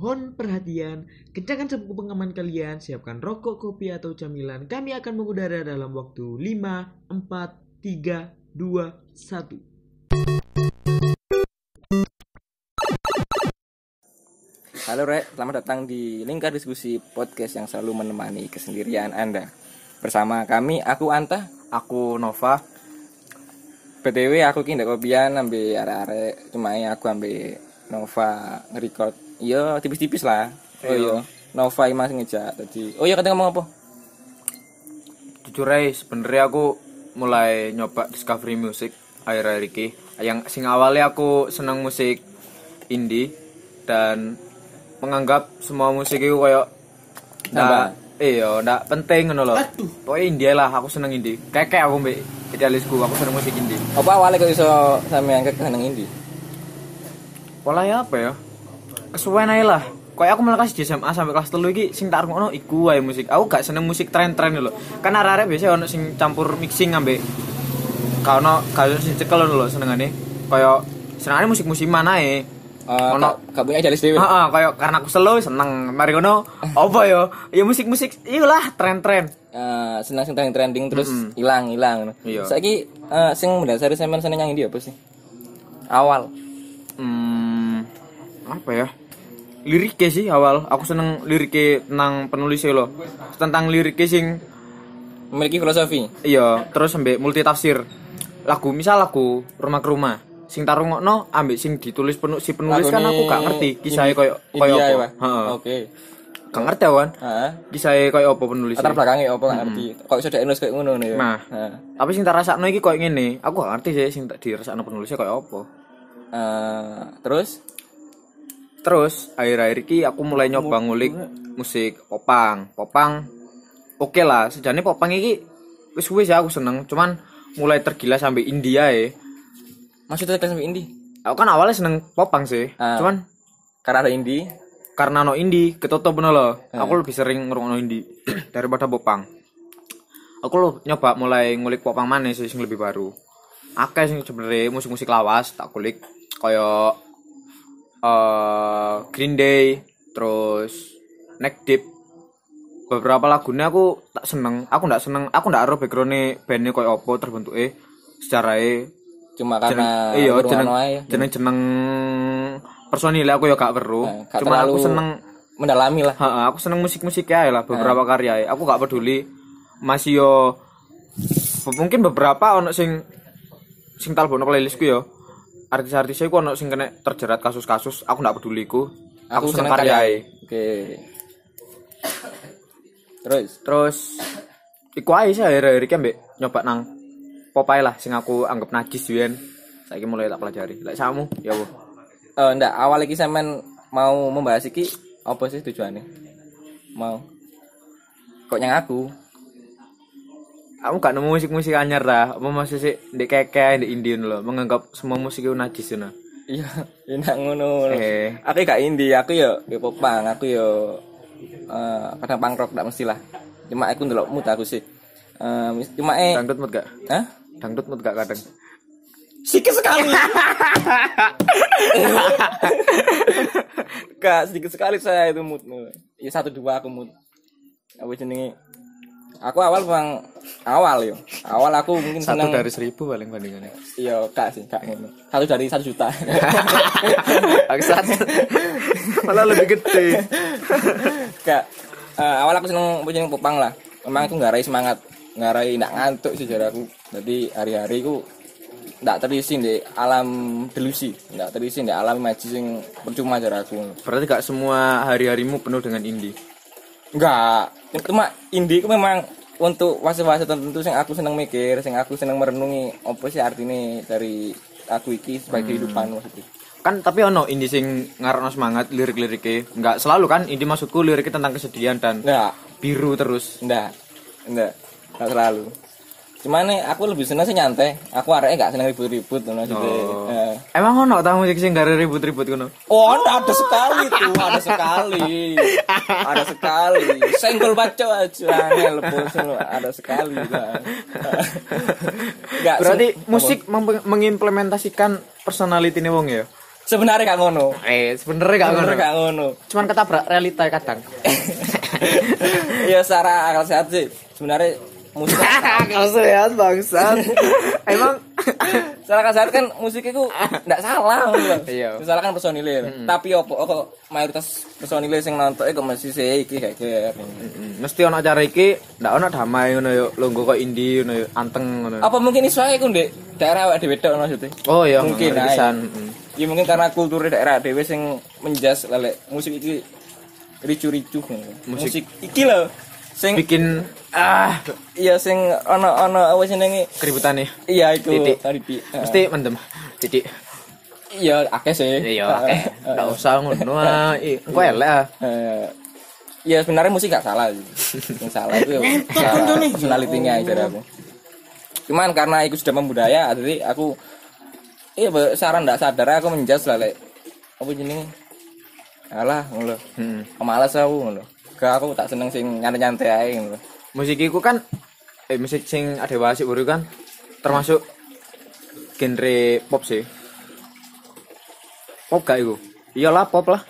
Mohon perhatian, kencangkan sabuk pengaman kalian, siapkan rokok, kopi, atau camilan. Kami akan mengudara dalam waktu 5, 4, 3, 2, 1. Halo Rek, selamat datang di Lingkar Diskusi Podcast yang selalu menemani kesendirian Anda Bersama kami, aku Anta Aku Nova. BTW aku ki ndak kopian ambil arek-arek Cuma aku ambil Nova nge-record Iya, tipis-tipis lah Oh iya, Nova ini masih ngejak tadi Oh iya, katanya ngomong apa? Jujur aja sebenarnya aku mulai nyoba discovery music akhir-akhir ini. Yang sing awalnya aku seneng musik indie dan menganggap semua musik itu kayak ndak iya ndak penting ngono loh. Pokoknya indie lah, aku seneng indie. Kayak kayak aku mbek idealisku, aku seneng musik indie. Apa awalnya kok iso sampean ke seneng indie? Polanya apa ya? Kesuwen aja lah. Kayak aku malah kasih di SMA sampai kelas telu iki sing tak rungokno iku wae musik. Aku gak seneng musik tren-tren lho. Kan arek-arek biasa ono sing campur mixing ambek gak ono gak ono sing cekel lho senengane. Kayak senengane musik musiman ae. Uh, Ono- punya idealis dewe Heeh, kayak karena aku selo seneng. Mari ngono apa ya? Ya musik-musik iyalah tren-tren. Eh, senang sing trending trending terus hilang hilang. Iya. Saiki eh, sing mendasari sampean seneng yang indie apa sih? Awal. Hmm, apa ya? Liriknya sih awal. Aku seneng liriknya tentang penulisnya loh. Tentang liriknya sing Memiliki filosofi. Iya, terus ambek multi tafsir. Lagu misal lagu rumah ke rumah. Sing tarungokno ambek sing ditulis penu si penulis kan aku gak ngerti kisahnya koyo koyo ya, apa. Heeh. Oke. Gak ngerti awan. Heeh. Kisahnya koyo apa penulis. Latar belakangnya apa gak ngerti. Iso dek nulis kayak ngono nih ya. Nah. Tapi sing tak rasakno iki koyo ngene. Aku gak ngerti sih sing dirasakno penulisnya koyo apa. Eh, terus Terus akhir-akhir iki aku mulai nyoba ngulik musik popang. Popang oke lah, sejane popang iki wis wis ya aku seneng, cuman mulai tergila sampai India ya. maksudnya kan sampai indie. Aku kan awalnya seneng popang sih, Ah. cuman Karena ada indie. karena no indie ketutup bener loh. Aku lebih sering ngrungokno indie daripada popang. Aku lo nyoba mulai ngulik popang mana sih sing lebih baru. Akeh sing sebenarnya musik-musik lawas tak kulik kaya eh Green Day, terus Neck Deep. Beberapa lagunya aku tak seneng. Aku ndak seneng, aku ndak ero background bandnya kaya apa terbentuke secara Cuma karena iya ngrungokno jeneng jeneng jeneng personil aku ya gak perlu Nah, gak cuma aku seneng mendalami lah. ha, aku seneng musik musik ya lah beberapa karya aku gak peduli masih yo mungkin beberapa ono sing sing talbono playlistku yo artis-artisnya aku ono sing kena terjerat kasus-kasus aku gak peduli ku aku, seneng karya Oke. Terus? Terus iku aja sih akhir-akhir iki ambek nyoba nang Popeye lah sing aku anggap najis Yuan saiki mulai tak pelajari. Lek samu ya bu eh ndak. Awal iki sampean mau membahas iki apa sih tujuannya? Mau. Kok yang aku Aku gak nemu musik-musik anyar dah. Apa maksud sih di keke di Indian loh menganggap semua musik itu najis nah. Iya, enak ngono. Eh. Aku gak indie, aku yo yo popang, aku yo eh kadang punk rock gak mesti lah. Cuma aku ndelok mood aku sih. Eh mis- cuma eh Dangdut mood gak? Hah? Dangdut mood gak kadang? Sedikit sekali. Gak sedikit sekali saya itu mood. Ya satu dua aku mood. Apa jenenge? Aku awal bang awal yo. Awal aku mungkin Satu seneng dari seribu paling bandingannya. Iya, kak sih, kak ngono. Satu dari satu juta. Bangsat. Malah lebih gede. kak, eh, awal aku seneng punya popang lah. Memang aku ngarai semangat, ngarai ndak ngantuk sih aku. Jadi hari-hari ku ndak terisi di alam delusi, ndak terisi di alam sing percuma jar aku. Berarti gak semua hari-harimu penuh dengan indie. Enggak, cuma indie ku memang untuk fase-fase tertentu sing aku seneng mikir, sing aku seneng merenungi apa sih artinya dari aku iki sebagai kehidupan maksudnya. Kan tapi ono indie sing ngarono semangat lirik-liriknya. Enggak selalu kan indie maksudku liriknya tentang kesedihan dan Enggak, biru terus. enggak, enggak, enggak selalu. Cuman nih aku lebih seneng sih nyantai. Aku arahnya gak seneng ribut-ribut tuh maksudnya. Oh. Eh. Emang ono tau musik sing gak ada ribut-ribut ngono. Oh, ada, ada sekali tuh, ada sekali, ada sekali. Senggol baca aja, angel bos lu, ada sekali. Enggak, Berarti musik mem- mengimplementasikan personality nih wong ya. sebenarnya gak ngono Eh, sebenarnya gak ngono. gak ngono Cuman ketabrak realita kadang. ya secara akal sehat sih sebenarnya musik Kalau sehat bangsat. Emang akal sehat kan musik itu nggak salah lho. Iya. Salah kan personilnya tapi opo kok mayoritas personilnya sing nonton kok masih sih iki Mm, mesti ono acara iki ndak ono damai ngono yo longgo kok indie ngono yo anteng ngono. apa mungkin iso ae ku ndek daerah awake dhewe tok maksudnya Oh iya Mungkin, pisan. Mm. ya mungkin karena kultur daerah dhewe sing menjas lelek musik iki ricu-ricu. Musik. musik iki lho sing Bikin ah iya sing ono ono apa jenenge keributan nih. iya itu Titik. tadi Pi. Mesti mendem. Titik. iya akeh sih Iya. Ndak usah ngono ah. Ih, Engko elek ah. Eh, ya sebenarnya musik gak salah sih. yang salah itu ya salah personalitinya dari aku cuman karena itu sudah membudaya jadi aku iya secara ndak sadar aku menjas lah lek apa jenenge alah ngono Hmm. malas aku ngono gak aku tak seneng sing nyantai-nyantai ae ngono Musik iku kan eh musik sing ada wasik baru kan termasuk genre pop sih. Pop gak iku? Iyalah pop lah,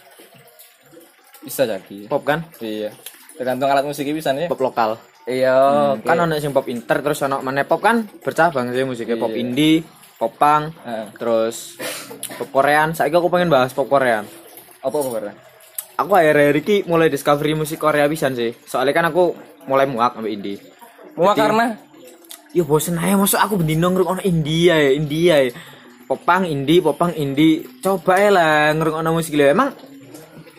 bisa jadi pop kan? iya tergantung alat musik bisa nih Pop lokal. iya Kan ono sing pop inter terus ono mana pop kan bercabang sih musiknya pop Iya. indie, pop punk, Heeh. terus pop Korean. Saiki aku pengen bahas pop Korean. apa apa karena Aku akhir-akhir iki mulai discovery musik Korea pisan sih. Soalnya kan aku mulai muak sampai indie. Mau Jadi- karena Ya bosen aja masuk aku bendino ngerungokno India ya, India ya. Popang indie, popang indie. Coba ya lah ngerungokno musik lho. Emang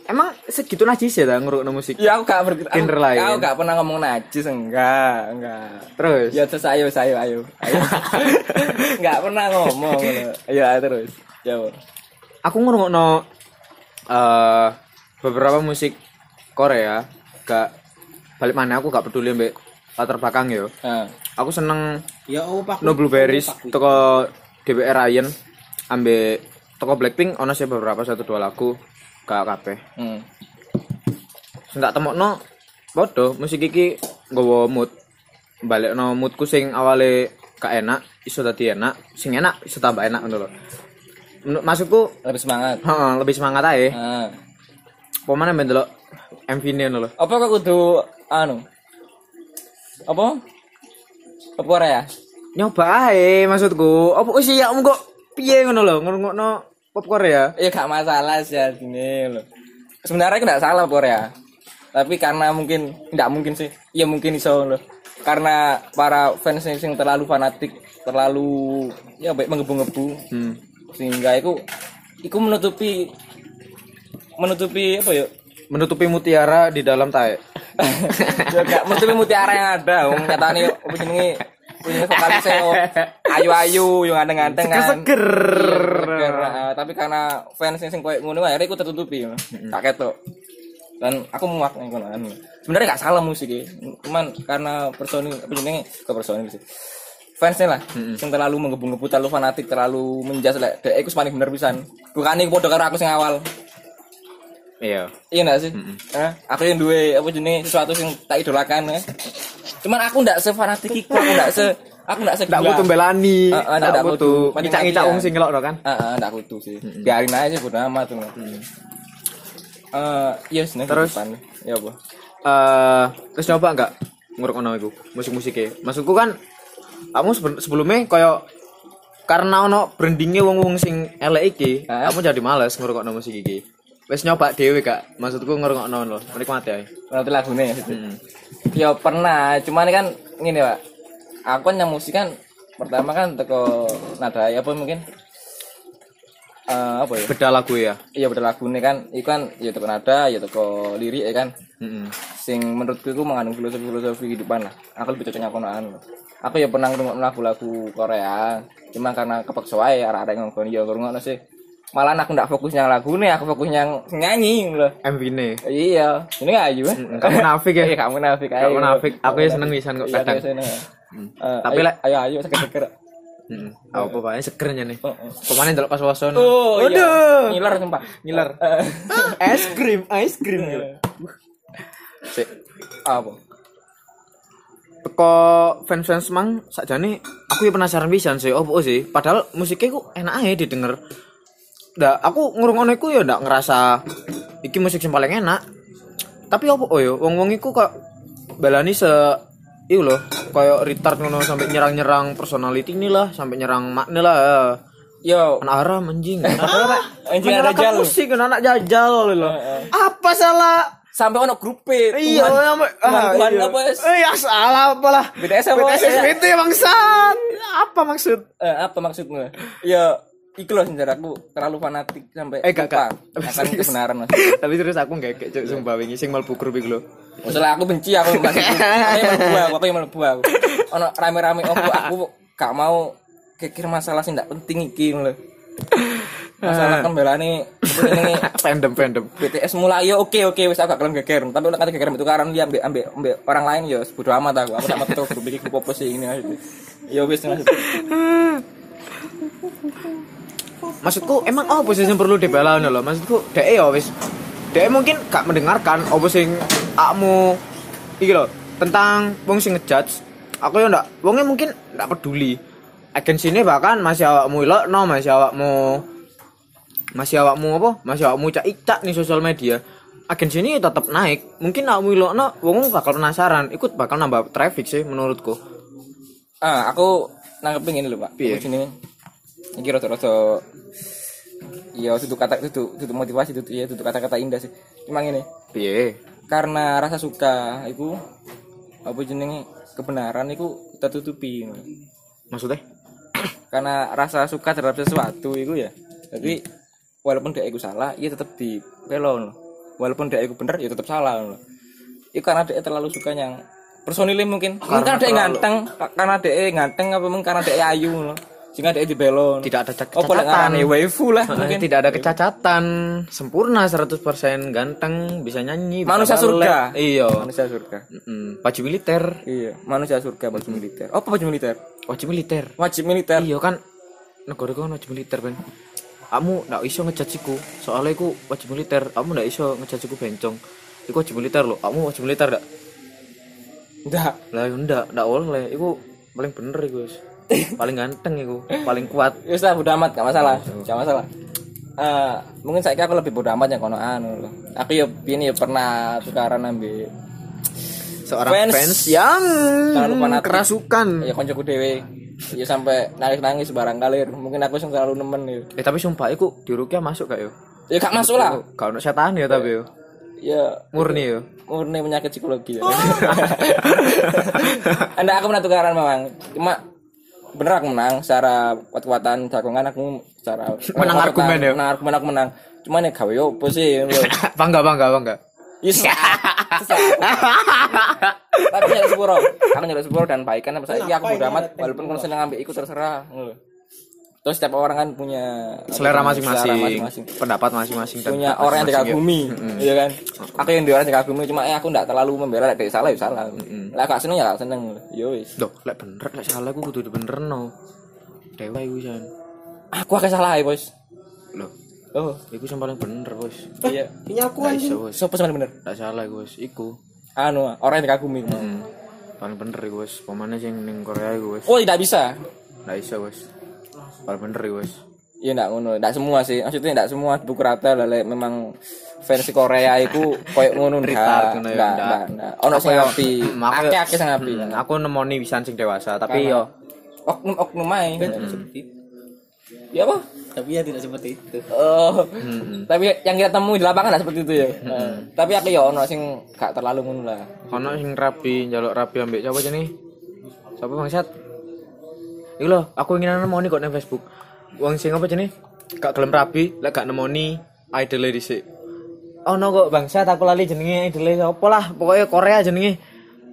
emang segitu najis ya ta ngerungokno musik. ya aku gak berpikir Genre lain. aku gak pernah ngomong najis enggak enggak Terus Ya terus ayo ayo ayo. ayo. Enggak pernah ngomong. ayo, terus. Ya. Aku ngerungokno eh beberapa musik Korea gak balik mana aku gak peduli mbek latar belakang yo. Nah, Aku seneng Ya oh Pak. No Blueberries toko DBR Ryan ambek toko Blackpink ono sih beberapa satu dua lagu gak kabeh. hmm. nggak temokno podo musik iki nggawa mood balekno moodku sing awale gak enak iso dadi enak sing enak iso tambah enak ngono lho Menurut- maksudku Lebih semangat. heeh, lebih semangat ae Nah. Apa mana ben delok MV ngono lho Apa kok kudu anu? Apa? Apa Korea? nyoba ae maksudku apa wis ya kok piye ngono lho ngrungokno pop Korea Ya gak masalah sih ya sini loh. Sebenarnya aku gak salah Korea. Tapi karena mungkin tidak mungkin sih. Ya mungkin iso loh. Karena para fans yang terlalu fanatik, terlalu ya baik menggebu-gebu hmm. sehingga itu itu menutupi menutupi apa ya menutupi mutiara di dalam tae. Ya gak menutupi mutiara yang ada wong katane apa jenenge punya vokalisnya oh, ayu-ayu yang ganteng-ganteng kan. Iya, seger. Nah, tapi karena fans sing koyo ngono akhirnya aku tertutupi tak ketok. Dan aku muak nih anu. sebenarnya gak salah musik ya cuman karena personil apa jenenge? Ke personil sih? Fansnya lah yang terlalu menggebu-gebu terlalu fanatik terlalu menjas lah dek iku paling bener pisan. Bukan iku padha karo aku sing awal iya Iya enggak sih? Eh, aku yang duwe apa jenis sesuatu yang tak idolakan ya. Cuman aku enggak sefanatik iku, aku enggak se aku enggak se ndak butuh belani ndak ndak butuh butuh. ngicak-ngicak wong sing ngelokno kan Heeh, enggak kudu sih. Biarin aja sih bodo amat tuh. Eh, iya seneng Terus? Ya apa? eh terus nyoba enggak ngurungono iku musik-musiknya maksudku kan kamu sebelumnya koyo karena ono brandingnya wong-wong sing elek iki kamu jadi males ngurungokno musik iki wis nyoba dhewe gak maksudku ngurungokno lho menikmati ae Nanti lagunya ya. Hmm. Ya pernah, cuman kan ngene, Pak. Aku yang musik kan pertama kan teko nada ya apa mungkin eh apa ya? beda lagu ya Iya betul lagunya kan, itu kan ya teko nada, ya teko lirik ya kan. Heeh. sing menurutku itu mengandung filosofi-filosofi kehidupan lah. Aku lebih cocoknya konaan. Aku ya pernah ngrungokno lagu-lagu Korea, cuma karena kepeksa wae arek-arek ngomong ya ngrungokno sih. Malah aku ndak fokus yang lagu nih, aku fokus yang nyanyi loh. MV ne Iya, ini ayu. kamu nafik ya Iya, kamu nafik aja. Kamu nafik. Aku ya seneng pisan kok Iya, kadang. aku seneng. Eh, Tapi ayo- lek- ayo ayo seger-seger. Heeh. apa bae segernya nih Oh, oh. pemain delok pas wason Oh, iya. Ngiler sumpah. Ngiler. Eh, es krim es krim Sik. apa? teko fans-fans mang sakjane aku ya penasaran pisan sih opo sih padahal musiknya ku enak aja didengar ndak aku ngrungokno iku ya ndak ngerasa iki musik yang paling enak. Tapi apa oh yo wong-wong iku kok balani se iku lho, kayak retard ngono sampai nyerang-nyerang personality ini lah, sampai nyerang makna lah. Yo, Anak haram anjing. Anak. Anjing Menyalahkan jajal. musik anak jajal lho. Apa salah? sampai ono grup e. Iya, sampai ah, Tuhan iya. apa wes? Eh, ya salah apalah. BTS apa? BTS SBT bangsat. Apa maksud? Eh, apa maksudnya? Ya, iku loh aku terlalu fanatik sampai Eh, gak, lupa gak. akan kebenaran mas. Tapi terus aku nggak kayak cuk sumpah wingi sing mlebu grup iku lho. Masalah aku benci aku masih aku yang melebu aku, aku yang melebu aku. Ono rame-rame aku aku gak mau kekir masalah sih ndak penting iki lho. Masalah kan belane ini Fandom fandom. BTS mulai yo oke oke wis aku gak kelem geger tapi udah kata geger itu karena dia ambek ambek ambek orang lain yo bodo amat aku aku tak mau tuh grup iki grup sih ini. Yo wis maksudnya. Maksudku emang apa sih yang perlu dibela lho? Maksudku dek ya wis dek mungkin gak mendengarkan apa sing akmu iki lho tentang wong sing ngejudge. Aku ya ndak wongnya mungkin ndak peduli. Agensinya bahkan masih awakmu ilokno, masih awakmu masih awakmu apa? Masih awakmu cak-cak nih sosial media. Agensi ini tetap naik. Mungkin awakmu ilokno wong bakal penasaran, ikut bakal nambah traffic sih menurutku. Ah, aku nanggepin ini lho, Pak. Sini. Iki rada-rada Ya, itu kata itu itu motivasi itu ya itu kata-kata indah sih. Cuma ini Piye? karena rasa suka itu apa jenenge kebenaran itu kita tutupi Maksudnya? karena rasa suka terhadap sesuatu itu ya jadi walaupun dia itu salah ya tetap di pelon walaupun dia itu bener ya tetap salah loh. itu karena dia terlalu suka yang personilnya mungkin mungkin karena dia ganteng ka- karena dia ganteng apa mungkin karena dia ayu loh sehingga dia di belon Tidak ada cak- oh ngarani waifu lah Mungkin tidak ada kecacatan, sempurna 100% ganteng, bisa nyanyi, bisa manusia balet. surga Iya. manusia surga Mm, baju militer, iya manusia surga baju militer apa baju militer wajib militer. wajib militer Iya kan negara kan wajib militer kan. Kamu ndak iso ngejajiku, soalnya iku wajib militer. Kamu ndak iso ngejajiku bencong. Iku wajib militer loh. Kamu wajib militer ndak? enggak Lah ndak, ndak oleh. Iku paling bener iku. Wis. Paling ganteng iku, paling kuat. Ya sudah bodo amat gak masalah. Gak masalah. Eh, mungkin saya aku lebih bodo amat yang kono anu. Aku ya ini ya pernah tukaran ambil Seorang Fans. fans, yang Terlalu fanatik. kerasukan. ya koncoku dewe. Ya sampai nangis-nangis barang kalir. Mungkin aku sing terlalu nemen ya. Eh tapi sumpah iku di Rukia masuk gak yo? Ya gak masuk lah. Gak ono setan ya tapi yo. Ya Murni yo. murni penyakit psikologi ya. Anda aku pernah tukaran memang. Cuma bener aku menang secara kuat-kuatan jagongan aku secara Menang argumen ya? menang argumen aku menang cuman ya gawe opo sih bangga bangga bangga. Yes. Tapi nyari sepuro. Aku nyari sepuro dan baik kan saya aku bodo amat walaupun seneng ngambil ikut terserah. Terus setiap orang kan punya Selera masing-masing, pendapat masing-masing Punya pendapat orang yang dikagumi, Mm-mm. iya kan? Aku yang di orang yang dikagumi cuma ya aku enggak terlalu membela lek salah ya salah. Lah gak seneng ya gak seneng. Yo wis. Loh, lek bener lek salah aku kudu dibenerno. Dewa iku jan. Aku akeh salah ya, Bos. Loh, Oh, iku sing paling bener, Bos. iya. Ini aku anjing. Sopo sing bener? Gak salah iku, Bos. Iku. Anu, orang yang dikagumi. Hmm. Paling bener iku, Bos. Pemane sing ning Korea iku, Bos. Oh, tidak bisa. Gak iso, Bos. Paling bener iku, Bos. Iya enggak ngono, enggak semua sih. Maksudnya enggak semua buku rata lah lek memang versi Korea iku koyo ngono enggak. ngono ya, enggak. Ono sing Aku ya- api. Hmm, aku ya- Akeh-akeh sing api. Hmm, aku nemoni wisan sing dewasa, tapi yo Oknum-oknum ae. Itu. Ya apa? Tapi ya tidak seperti itu. Oh. Hmm, Tapi yang kita temui di lapangan enggak seperti itu ya. Eh, Tapi aku ya ono sing gak terlalu ngono lah. ono sing rapi, njaluk rapi ambek siapa jenenge? Siapa bangsat? Iku lho, aku ingin nemoni kok nang Facebook. Wong sing apa jenenge? Gak gelem rapi, lek gak nemoni idole dhisik. Ono kok bangsat aku lali jenenge idole sapa lah, pokoknya Korea jenenge.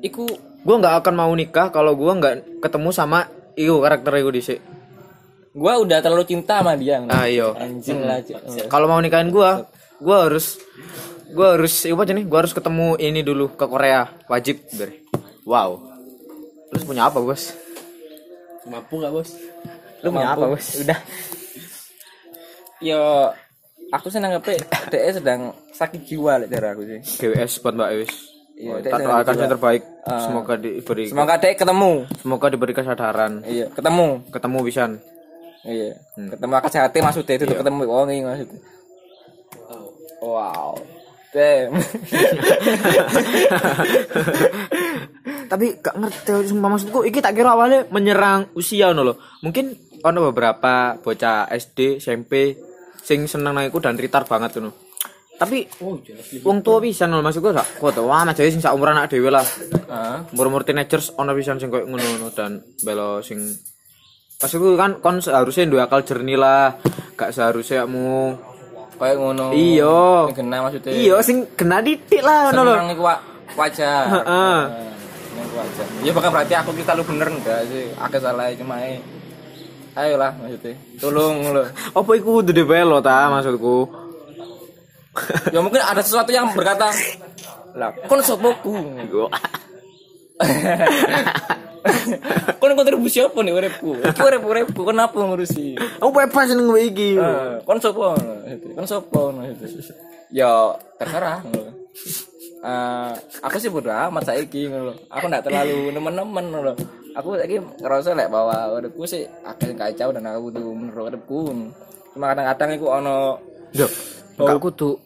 Iku Gua nggak akan mau nikah kalau gua nggak ketemu sama iku karakter iku dhisik. gua udah terlalu cinta sama dia. Ah iya. Anjing lah. Cik. Kalau mau nikahin gua, gua harus gua harus iku apa jenenge? Gua harus ketemu ini dulu ke Korea, wajib ber. Wow. Terus punya apa, Bos? Mampu nggak bos? Lu punya apa. Bos? Udah. Yo aku senang apa DE sedang sakit jiwa lek cara aku sih. GWS buat Mbak Ewis. Iya, dia tak doakan yang terbaik. Ah. Semoga diberi Semoga DE ketemu. semoga diberi kesadaran. Iya, ketemu. Ketemu Wisan. Iya. Ketemu akal sehat maksudnya itu tuh ketemu wong iki maksudnya. Wow. Damn. Tapi gak ngerti sumpah maksudku iki tak kira awalnya menyerang usia ngono lho. Mungkin ono beberapa bocah SD, SMP sing seneng nang iku dan ritar banget ngono. Tapi wong tua pisan lho maksudku gak kuat wah aja sing sak umuran anak dhewe lah. Heeh. Umur-umur teenagers ono pisan sing koyo ngono dan belo sing Maksudku kan kon seharusnya dua akal jernih lah, gak seharusnya kamu Kayak ngono. Sing Kena maksudnya. Iya sing kena didik lah ngono lho. Seneng iku wa- wajar. Heeh. Wajar. Ya bukan berarti aku kita lu bener enggak sih. Aku salah cuma eh, ayolah maksudnya. Tolong lo. Apa iku kudu dibelo ta maksudku? Ya mungkin ada sesuatu yang berkata lah kon sopoku. kon kontribusi apa nih uripku? Iki urip uripku kenapa ngurusi? Aku bebas seneng kowe iki. Eh, kon sopo? Kon sopo? Ya terserah. Eh, aku sih bodo amat saiki ngono. Aku ndak terlalu nemen-nemen ngono. Aku saiki ngerasa lek bahwa uripku sih akeh sing kacau dan aku kudu menurut uripku. Cuma kadang-kadang iku ono Yo, enggak kudu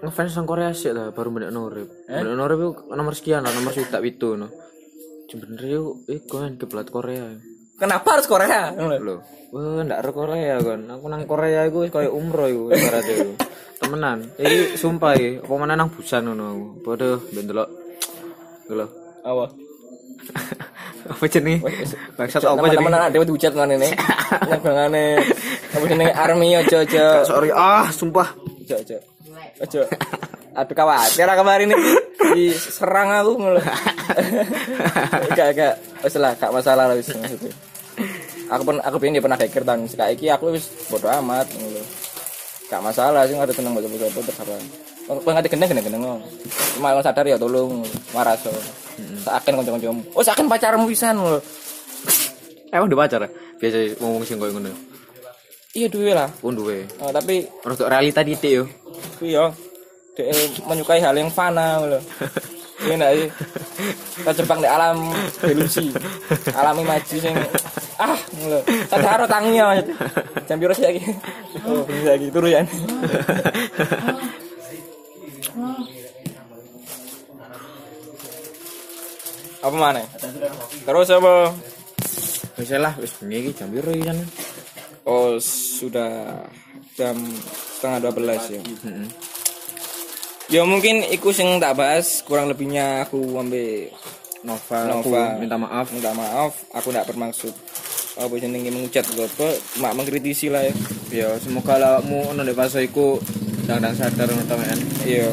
ngefans sang Korea sih lah baru bener urip. Bener urip iku nomor sekian lah, nomor swidak itu no. Sebenernya yuk, iku kan kiblat Korea. Kenapa harus Korea? Loh, wah ndak ada Korea kan. Aku nang Korea iku wis koyo umroh iku ibaratnya iku. Temenan. Iki sumpah iki, apa mana nang Busan ngono aku. Padha ben delok. Lho. Apa? Apa jenenge? Bangsat apa jenenge? Teman-teman ada di ini. Nang ngene. Apa jenenge army ojo ojo. Sorry ah, sumpah. Ojo ojo. Ojo. Aduh khawatir kemarin ini diserang aku ngono. Gak gak wis lah gak masalah lah wis. Aku pun aku pengen dia pernah hacker dan saiki aku wis bodo amat ngono. Gak masalah sih ada tenang baca baca terserah. Kok ngerti gendeng gendeng gendeng. Cuma kalau sadar ya tolong waraso. Seakan kanca-kancamu. Oh seakan pacarmu pisan lho. Emang udah pacar? Biasa ngomong sing koyo ngono. Iya duwe lah. Pun duwe. Oh, tapi Untuk realita titik yo. iya dia menyukai hal yang fana lho. Iya enggak sih? Terjebak di alam delusi. Alam imaji sing ah lho. Sadar tanginya maksud. Jam piro sih lagi? Oh, bisa lagi turu ya. Apa mana? Terus apa? Wis lah, wis bengi iki jam iki kan? Oh, sudah jam setengah 12 ya. Ya mungkin iku sing tak bahas kurang lebihnya aku ambil Nova, Nova. aku minta maaf. minta maaf aku tidak bermaksud apa jenenge mengucat apa cuma mengkritisi lah ya Ya, semoga lawakmu ono di fase iku ndang-ndang sadar ngono ta men. iya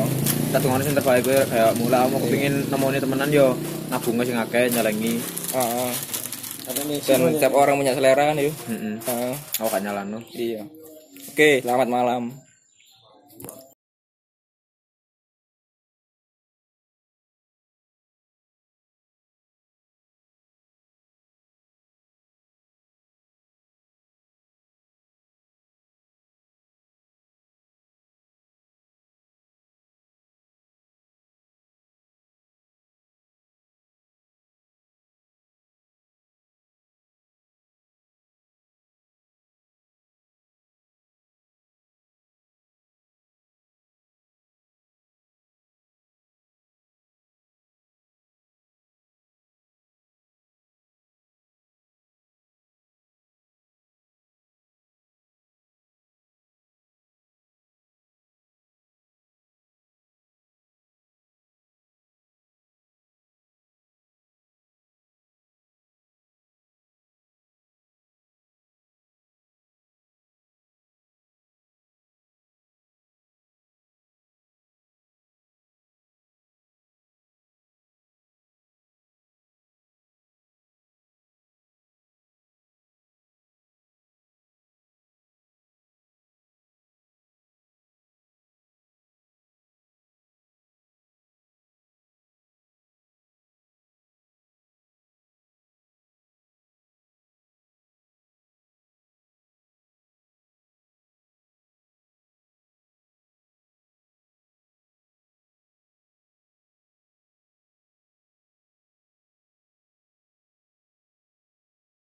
Tak tunggu sing terbaik kowe kayak mula aku kepengin nemoni temenan yo nabung sing akeh nyalengi. Heeh. dan setiap orang punya selera kan yuk Heeh. Heeh. Aku gak nyalano. iya oke selamat malam